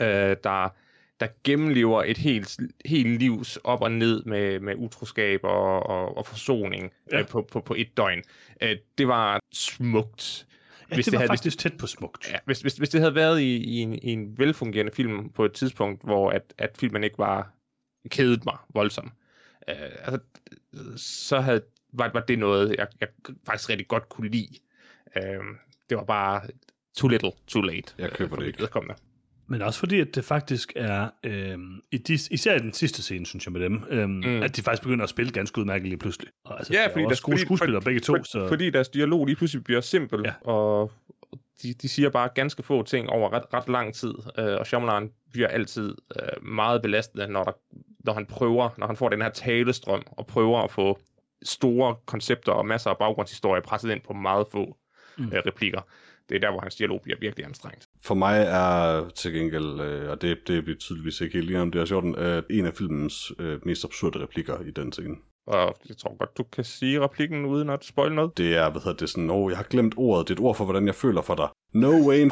uh, der der gennemlever et helt, helt livs op og ned med, med utroskab og, og, og forsoning Ja. ja. på, på, på et døgn. Øh, det var smukt. Ja, det, det var havde, faktisk tæt på smukt. ja, hvis, hvis, hvis det havde været i, i, en, i en velfungerende film på et tidspunkt, hvor at, at filmen ikke var kedet mig voldsomt, øh, altså, så havde, var, var det noget, jeg, jeg faktisk rigtig godt kunne lide. Øh, det var bare too little, too late. Jeg køber for det ikke. Men også fordi, at det faktisk er, øhm, i de, især i den sidste scene, synes jeg med dem, øhm, mm. at de faktisk begynder at spille ganske udmærket lige pludselig. Og altså, Ja, der er fordi der- også gode fordi- skuespillere begge to, for, så Fordi deres dialog lige pludselig bliver simpel, Ja. og de, de siger bare ganske få ting over ret, ret lang tid, øh, og Shyamalan bliver altid øh, meget belastende, når, der, når han prøver, når han får den her talestrøm, og prøver at få store koncepter og masser af baggrundshistorie presset ind på meget få mm. øh, replikker. Det er der, hvor hans dialog bliver virkelig anstrengt. For mig er til gengæld, øh, og det, det er vi tydeligvis ikke helt enige om, det er sjovt, øh, en af filmens øh, mest absurde replikker i den scene. Og jeg tror godt, du kan sige replikken uden at spoil noget. Det er, hvad hedder det, sådan, åh, jeg har glemt ordet, det er et ord for, hvordan jeg føler for dig. No way in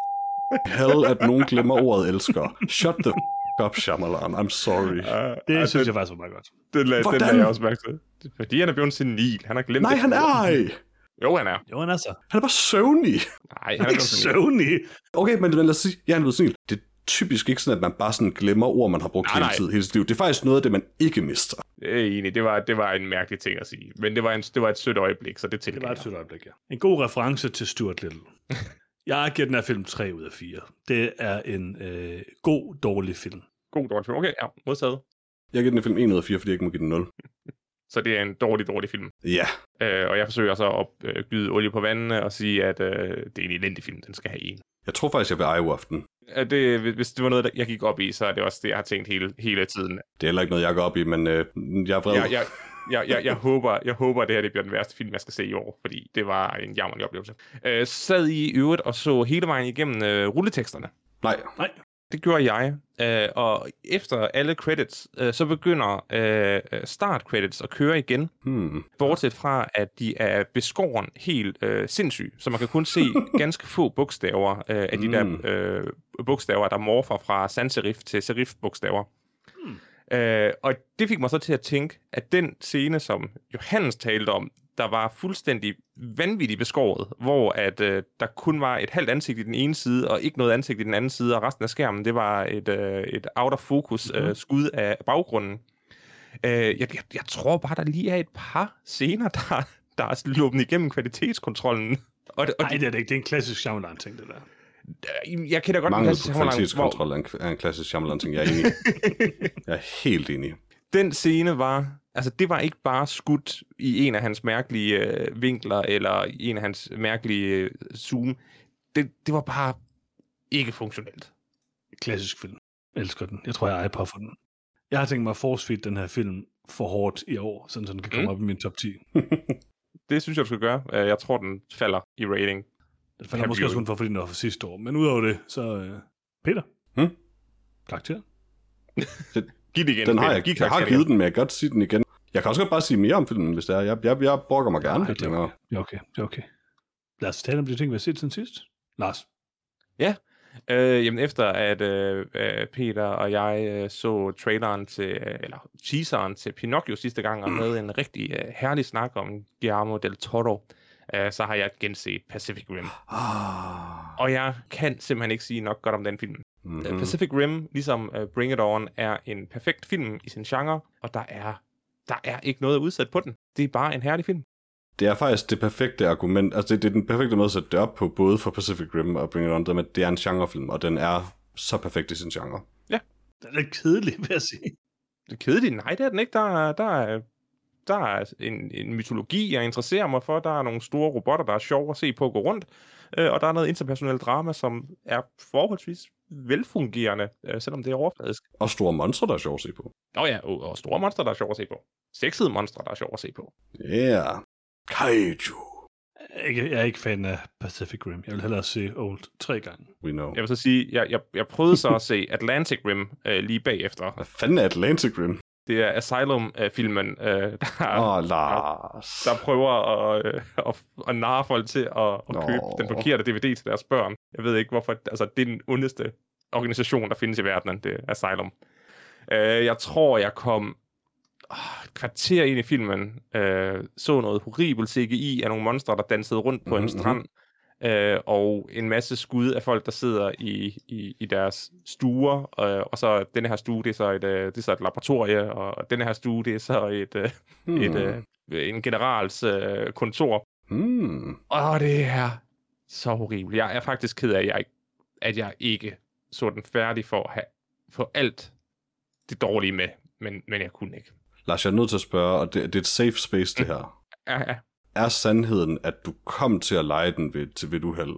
hell, at nogen glemmer ordet elsker. Shut the f- up, Shyamalan, I'm sorry. Uh, det synes jeg faktisk var meget godt. Den, den Hvordan? lagde jeg også mærke til. Det Fordi han er blevet senil. Han har glemt Nej, det. han er ej! Jo, han er. Jo, han er så. Han er bare søvnig. Nej, han er Ikke blevet senil. søvnig. Okay, men, men lad os sige, ja, han er blevet senil. Det er typisk ikke sådan, at man bare sådan glemmer ord, man har brugt Nej, hele nej. tiden, hele sit liv. Det er faktisk noget af det, man ikke mister. Er enig. Det var, det var en mærkelig ting at sige. Men det var, en, det var et sødt øjeblik, så det Det tilgav var et sødt øjeblik, ja. En god reference til Stuart Little. <laughs> jeg giver den her film 3 ud af 4. Det er en øh, god, dårlig film. God dårlig film. Okay, ja, modtaget. Jeg giver den film 1 ud af 4, fordi jeg ikke må give den 0. Så det er en dårlig, dårlig film. Ja, Øh, og jeg forsøger så at øh, gyde olie på vandene og sige, at øh, det er en elendig film. Den skal have en. jeg tror faktisk, jeg vil eje aften. Øh, Det, hvis det var noget, jeg gik op i, så er det også det, jeg har tænkt hele, hele tiden. Det er heller ikke noget, jeg går op i, men øh, jeg er vred. Jeg, jeg, jeg, jeg, jeg, håber, jeg håber, at det her det bliver den værste film, jeg skal se i år, fordi det var en jammerlig oplevelse. Øh, sad I i øvrigt og så hele vejen igennem øh, rulleteksterne. Nej, Nej, Det gjorde jeg, øh, og efter alle credits, øh, så begynder øh, start credits at køre igen, hmm. bortset fra, at de er beskåren helt øh, sindssygt, så man kan kun se <laughs> ganske få bogstaver øh, af de der øh, bogstaver, der morfer fra sans serif til serif bogstaver. Øh, og det fik mig så til at tænke, at den scene, som Johannes talte om, der var fuldstændig vanvittigt beskåret, hvor at øh, der kun var et halvt ansigt i den ene side, og ikke noget ansigt i den anden side, og resten af skærmen, det var et, øh, et out of focus øh, skud af baggrunden. Øh, jeg, jeg, jeg tror bare, der lige er et par scener, der, der er sluppet igennem kvalitetskontrollen. Og, det- og Nej, det er det ikke. Det er en klassisk Shyamalan-ting, det der. det, jeg kender godt Mangel på kvalitetskontrol er en, er en klassisk Shyamalan ting. Jeg er enig. <laughs> jeg er helt enig. Den scene var, altså det var ikke bare skudt i en af hans mærkelige øh, vinkler, eller i en af hans mærkelige øh, zoom. Det, det var bare ikke funktionelt. Klassisk film. Jeg elsker den. Jeg tror, jeg ejer på for den. Jeg har tænkt mig at force den her film for hårdt i år, sådan så den kan komme Mm. op i min top 10. <laughs> Det synes jeg, du skal gøre. Øh, Jeg tror, den falder i rating. Den falder måske også kun for, fordi den var for sidste år. Men udover det, så... Øh, Peter? Hmm? Karakter? <laughs> Giv det igen. Den har jeg, Giv jeg har givet den, men jeg kan godt sige den igen. Jeg kan også godt bare sige mere om filmen, hvis det er. Jeg, jeg, jeg brokker mig gerne Nej, det er okay. Det er okay. Det er okay. Lad os tale om de ting, vi har set siden sidst. Lars? Øh, jamen efter at øh, øh, Peter og jeg øh, så traileren til, øh, eller teaseren til Pinocchio sidste gang, og havde en rigtig øh, herlig snak om Guillermo del Toro, øh, så har jeg genset Pacific Rim. Ah. Og jeg kan simpelthen ikke sige nok godt om den film. Mm-hmm. Mm. Pacific Rim, ligesom uh, Bring It On, er en perfekt film i sin genre, og der er, der er ikke noget at udsætte på den. Det er bare en herlig film. Det er faktisk det perfekte argument, altså det, det er den perfekte måde at sætte det op på, både for Pacific Rim og Bring It On, at det er en genrefilm, og den er så perfekt i sin genre. Den er kedelig, vil jeg sige. Det er kedeligt. Nej, det er den ikke. Der, er- der, er, der er en, en mytologi, jeg interesserer mig for. Der er nogle store robotter, der er sjove at se på at gå rundt. Øh, og der er noget interpersonelt drama, som er forholdsvis velfungerende, øh, selvom det er overfladisk. Og store monstre, der er sjovt at se på. Og ja, og, og store monster, der er sjove at se på. Sexede monstre, der er sjove at se på. Yeah. Kaiju. Jeg er ikke, jeg er ikke fan af Pacific Rim. Jeg vil hellere se Old tre gange. We know. Jeg vil så sige, jeg, jeg, jeg prøvede så at se Atlantic Rim øh, lige bagefter. Hvad fanden er Atlantic Rim? Det er Asylum-filmen, øh, der, Åh, oh, Lars. der prøver at, øh, at, at narre folk til at, at Nå. købe den forkerte DVD til deres børn. Jeg ved ikke hvorfor. Altså, det er den ondeste organisation, der findes i verdenen, det er Asylum. Øh, jeg tror, jeg kom ah, et kvarter ind i filmen, øh, så noget horribelt CGI af nogle monstre, der dansede rundt på Mhm, en strand, øh, og en masse skud af folk, der sidder i, i, i deres stuer, øh, og så denne her stue, det er så et, øh, det er så et laboratorie, og denne her stue, det er så et, øh, Hmm. et, øh, en generals øh, kontor. Hmm. Og det er så horribelt. Jeg er faktisk ked af, at jeg, ikke- at jeg ikke så den færdig for at have for alt det dårlige med, men, men jeg kunne ikke. Lars, jeg er nødt til at spørge, og det, det er et safe space, det her. Ja, ja. Er sandheden, at du kom til at lege den ved, til ved uheld,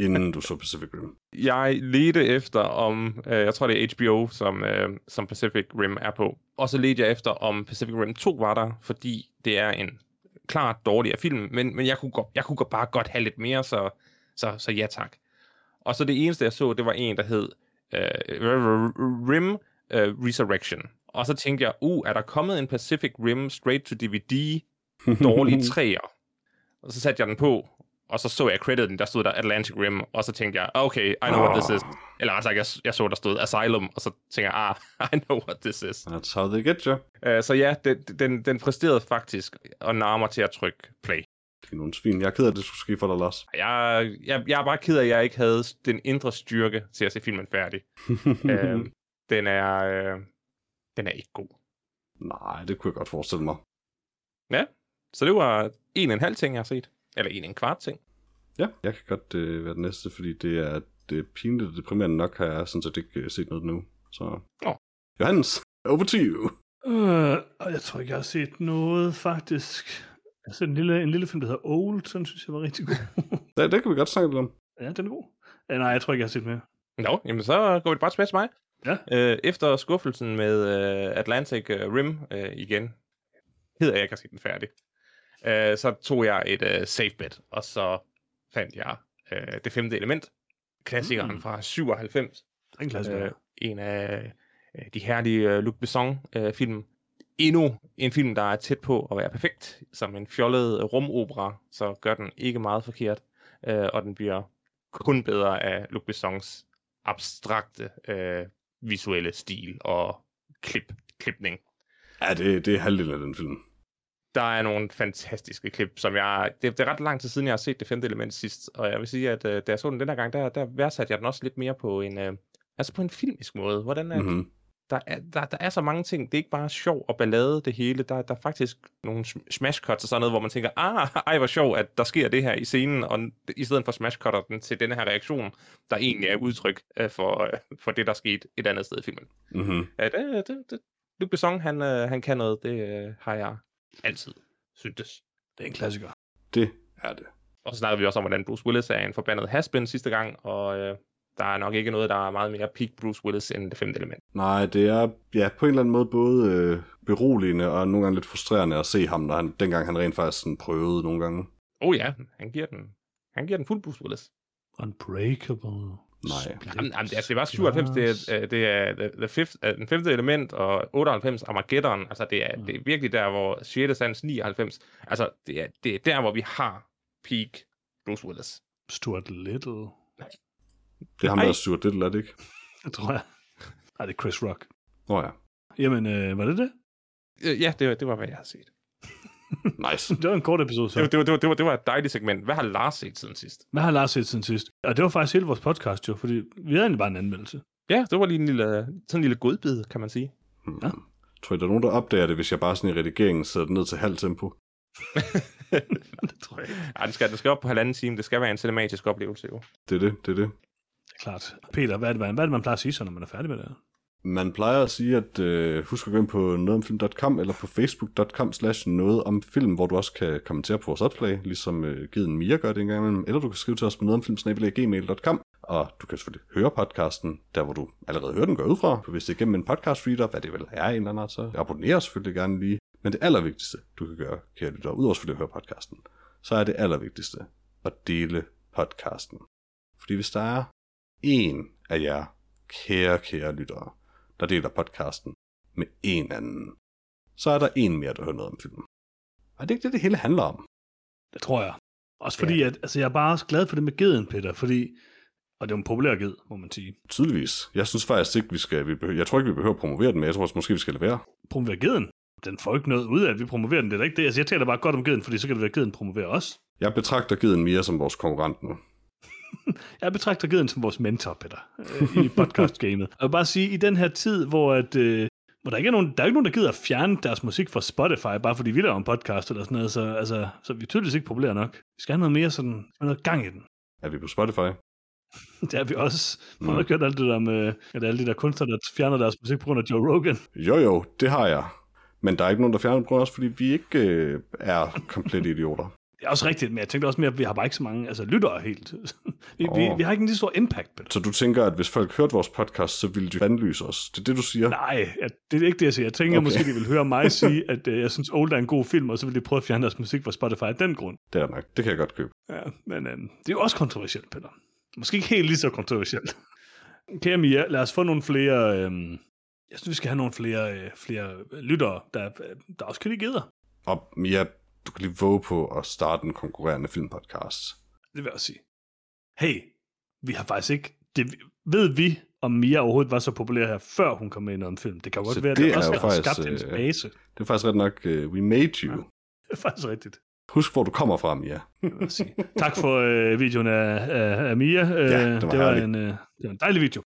inden du så Pacific Rim? Jeg ledte efter om, øh, jeg tror det er HBO, som, øh, som Pacific Rim er på. Og så ledte jeg efter om Pacific Rim 2 var der, fordi det er en klart dårligere film, men, men jeg, kunne godt, jeg kunne godt bare godt have lidt mere, så, så, så ja tak. Og så det eneste, jeg så, det var en, der hed øh, Rim øh, Resurrection. Og så tænkte jeg, uh, er der kommet en Pacific Rim straight to DVD <laughs> dårlige <laughs> træer? Og så satte jeg den på, og så så jeg crediten, der stod der Atlantic Rim, og så tænkte jeg, okay, I know what this is. Eller altså, jeg, jeg så, der stod Asylum, og så tænkte jeg, ah, <laughs> I know what this is. That's how they get you. Uh, så ja, den, den, den præsterede faktisk og narmer til at trykke play. Det er nogle svin. Jeg er ked af, at det skulle ske for dig, Lars. Jeg, jeg, jeg er bare ked af, at jeg ikke havde den indre styrke til at se filmen færdig. uh, den er, øh, den er ikke god. Nej, det kunne jeg godt forestille mig. Ja, så det var en og en halv ting, jeg har set. Eller en og en kvart ting. Ja, jeg kan godt øh, være den næste, fordi det er det er pinligt, det primært nok har jeg sådan set ikke øh, set noget nu. Så... Nå. Johannes, over to you. Øh, og jeg tror ikke, jeg har set noget, faktisk. Jeg har set en lille, en lille film, der hedder Old, den synes jeg var rigtig god. <laughs> Det, det kan vi godt snakke lidt om. ja, den er god. Øh, nej, jeg tror ikke, jeg har set mere. Nå, jamen så går vi bare tilbage til mig. Ja. Øh, efter skuffelsen med øh, Atlantic øh, Rim øh, igen, hedder jeg ikke at se den færdig. Øh, så tog jeg et øh, safe bet, og så fandt jeg øh, det femte element, klassikeren Mm. fra 97. Det er en klassiker. Øh, en af øh, de herlige øh, Luc Besson-film. Endnu en film, der er tæt på at være perfekt, som en fjollet rumopera, så gør den ikke meget forkert, øh, og den bliver kun bedre af Luc Bessons abstrakte øh, visuelle stil og klip, klipning. Ja, det, det er halvdelen af den film. Der er nogle fantastiske klip, som jeg... Det, det er ret lang tid siden, jeg har set det femte element sidst, og jeg vil sige, at øh, da jeg så den den her gang, der, der værdsatte jeg den også lidt mere på en... Øh, altså på en filmisk måde. Hvordan er, Mm-hmm. der, er, der, der er så mange ting. Det er ikke bare sjov og ballade, det hele. Der, der er faktisk nogle sm- smash cuts og sådan noget, hvor man tænker, ah, ej, hvor sjov, at der sker det her i scenen, og i stedet for smash cutter den til denne her reaktion, der egentlig er udtryk øh, for, øh, for det, der skete et andet sted i filmen. Mm-hmm. Ja, det, det, det, Luc Besson, han, øh, han kan noget, det øh, har jeg altid syntes. Det er en klassiker. Det er det. Og så snakkede vi også om, hvordan Bruce Willis er en forbandet haspin sidste gang, og øh, der er nok ikke noget, der er meget mere peak Bruce Willis end det femte element. Nej, det er ja, på en eller anden måde både øh, beroligende og nogle gange lidt frustrerende at se ham, når han, dengang han rent faktisk sådan prøvede nogle gange. Oh ja, han giver den, han giver den fuld Bruce Willis. Unbreakable. Nej. Jamen, jamen, altså, det var 97, det er, øh, det er the, fifth, uh, den femte element, og 98 Armageddon, altså det er, Mm. det er virkelig der, hvor 6. sans 99, altså det er, det er der, hvor vi har peak Bruce Willis. Stuart Little. Det er ham, der er Stuart Little, er det ikke? Det <laughs> tror jeg. Nej, det er Chris Rock. Nå ja. Jamen, øh, var det det? Øh, Ja, det var, det var, hvad jeg har set. Nice. <laughs> Det var en kort episode, Det så. var, det, var, det, var, det, var, det var et dejligt segment. Hvad har Lars set siden sidst? Hvad har Lars set siden sidst? Og det var faktisk hele vores podcast jo, fordi vi havde egentlig bare en anmeldelse. Ja, det var lige en lille, sådan en lille godbid, kan man sige. Hmm. Ja. Tror I, der er nogen, der opdager det, hvis jeg bare sådan i redigeringen sætter det ned til halv tempo? <laughs> det tror jeg ikke. Ej, det skal, det skal op på halvanden time. Det skal være en cinematisk oplevelse, jo. Det er det, det er det. Det er klart. Peter, hvad er det, hvad er det man plejer at sige så, når man er færdig med det her? Man plejer at sige, at øh, husk at gå ind på nogetomfilm.com eller på facebook.com slash noget om film, hvor du også kan kommentere på vores opslag, ligesom øh, Giden Mia gør det engang imellem, eller du kan skrive til os på nogetomfilm.gmail.com, og du kan selvfølgelig høre podcasten, der hvor du allerede hører den går ud fra, for hvis det er gennem en podcast reader, hvad det vel er en eller anden, så abonner selvfølgelig gerne lige. Men det allervigtigste, du kan gøre, kære lytter, udover selvfølgelig at høre podcasten, så er det allervigtigste at dele podcasten. Fordi hvis der er en af jer kære, kære lyttere, der deler podcasten med en anden, så er der en mere, der hører noget om filmen. Og det er ikke det, det hele handler om. Det tror jeg. Også fordi, at, altså, jeg er bare også glad for det med geden, Peter, fordi, og det er jo en populær ged, må man sige. Tydeligvis. Jeg synes faktisk ikke, vi skal... Vi behøver, jeg tror ikke, vi behøver at promovere den, men jeg tror også, måske, vi skal lade være. Promover geden. Den får ikke noget ud af, at vi promoverer den. Det er da ikke det. Altså, jeg taler bare godt om geden, fordi så kan det være, at geden promoverer os. Jeg betragter Geden mere som vores konkurrent nu. <laughs> Jeg betragter geden som vores mentor, Peter, øh, i podcast-gamet. Og jeg vil bare sige, i den her tid, hvor, at, øh, hvor der ikke er nogen, der er ikke nogen, der gider at fjerne deres musik fra Spotify, bare fordi vi laver en podcast eller sådan noget, så, altså, så er vi tydeligvis ikke populære nok. Vi skal have noget mere sådan, noget gang i den. Er vi på Spotify? <laughs> Det er vi også. Man har hørt alt det der med, at alle de der kunstnere, der fjerner deres musik på grund af Joe Rogan. Jo jo, det har jeg. Men der er ikke nogen, der fjerner på os, fordi vi ikke øh, er komplet idioter. Det er også rigtigt, men jeg tænkte også mere, at vi har bare ikke så mange altså, lyttere helt. <laughs> vi, oh. vi, vi, har ikke en lige stor impact på det. Så du tænker, at hvis folk hørte vores podcast, så ville de bandlyse os? Det er det, du siger? Nej, ja, det er ikke det, jeg siger. Jeg tænker Okay. okay. måske, de vil høre mig <laughs> sige, at øh, jeg synes, Old er en god film, og så vil de prøve at fjerne deres musik fra Spotify af den grund. Det er nok. Det kan jeg godt købe. Ja, men øh, det er jo også kontroversielt, Peter. Måske ikke helt lige så kontroversielt. <laughs> Kære Mia, lad os få nogle flere... Øh, jeg synes, vi skal have nogle flere, øh, flere lyttere, der, der også kan lide geder. Og Mia, du kan lige våge på at starte en konkurrerende filmpodcast. Det vil jeg sige. Hey, vi har faktisk ikke... Det, ved vi, om Mia overhovedet var så populær her, før hun kom med i noget film? Det kan godt Så være, at det det er også har faktisk, skabt hendes øh, base. Det er faktisk ret nok, uh, we made you. Ja. Det er faktisk rigtigt. Husk, hvor du kommer fra, Mia. Det. Tak for øh, videoen af, af, af Mia. Øh, Ja, det var det, var en, øh, det var en dejlig video.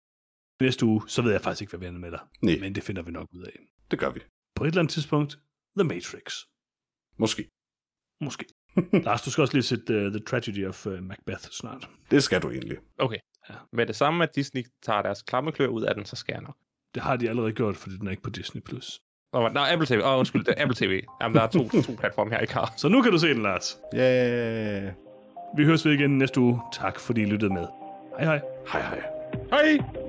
Næste uge, så ved jeg faktisk ikke, hvad vi ender med dig. Nej, Men det finder vi nok ud af. det gør vi. På et eller andet tidspunkt, The Matrix. Måske. Måske. <laughs> Lars, du skal også lige se uh, The Tragedy of uh, Macbeth snart. Det skal du egentlig. Okay. Ja. Med det samme, at Disney tager deres klammeklør ud af den, så skal jeg nok. Det har de allerede gjort, fordi den er ikke på Disney+. Plus. Åh, nej, Apple TV. Åh, oh, undskyld, det er Apple TV. Jamen, der er to, to platforme her, ikke har. Så nu kan du se den, Lars. Yeah. Vi høres ved igen næste uge. Tak fordi I lyttede med. Hej hej. Hej hej. Hej!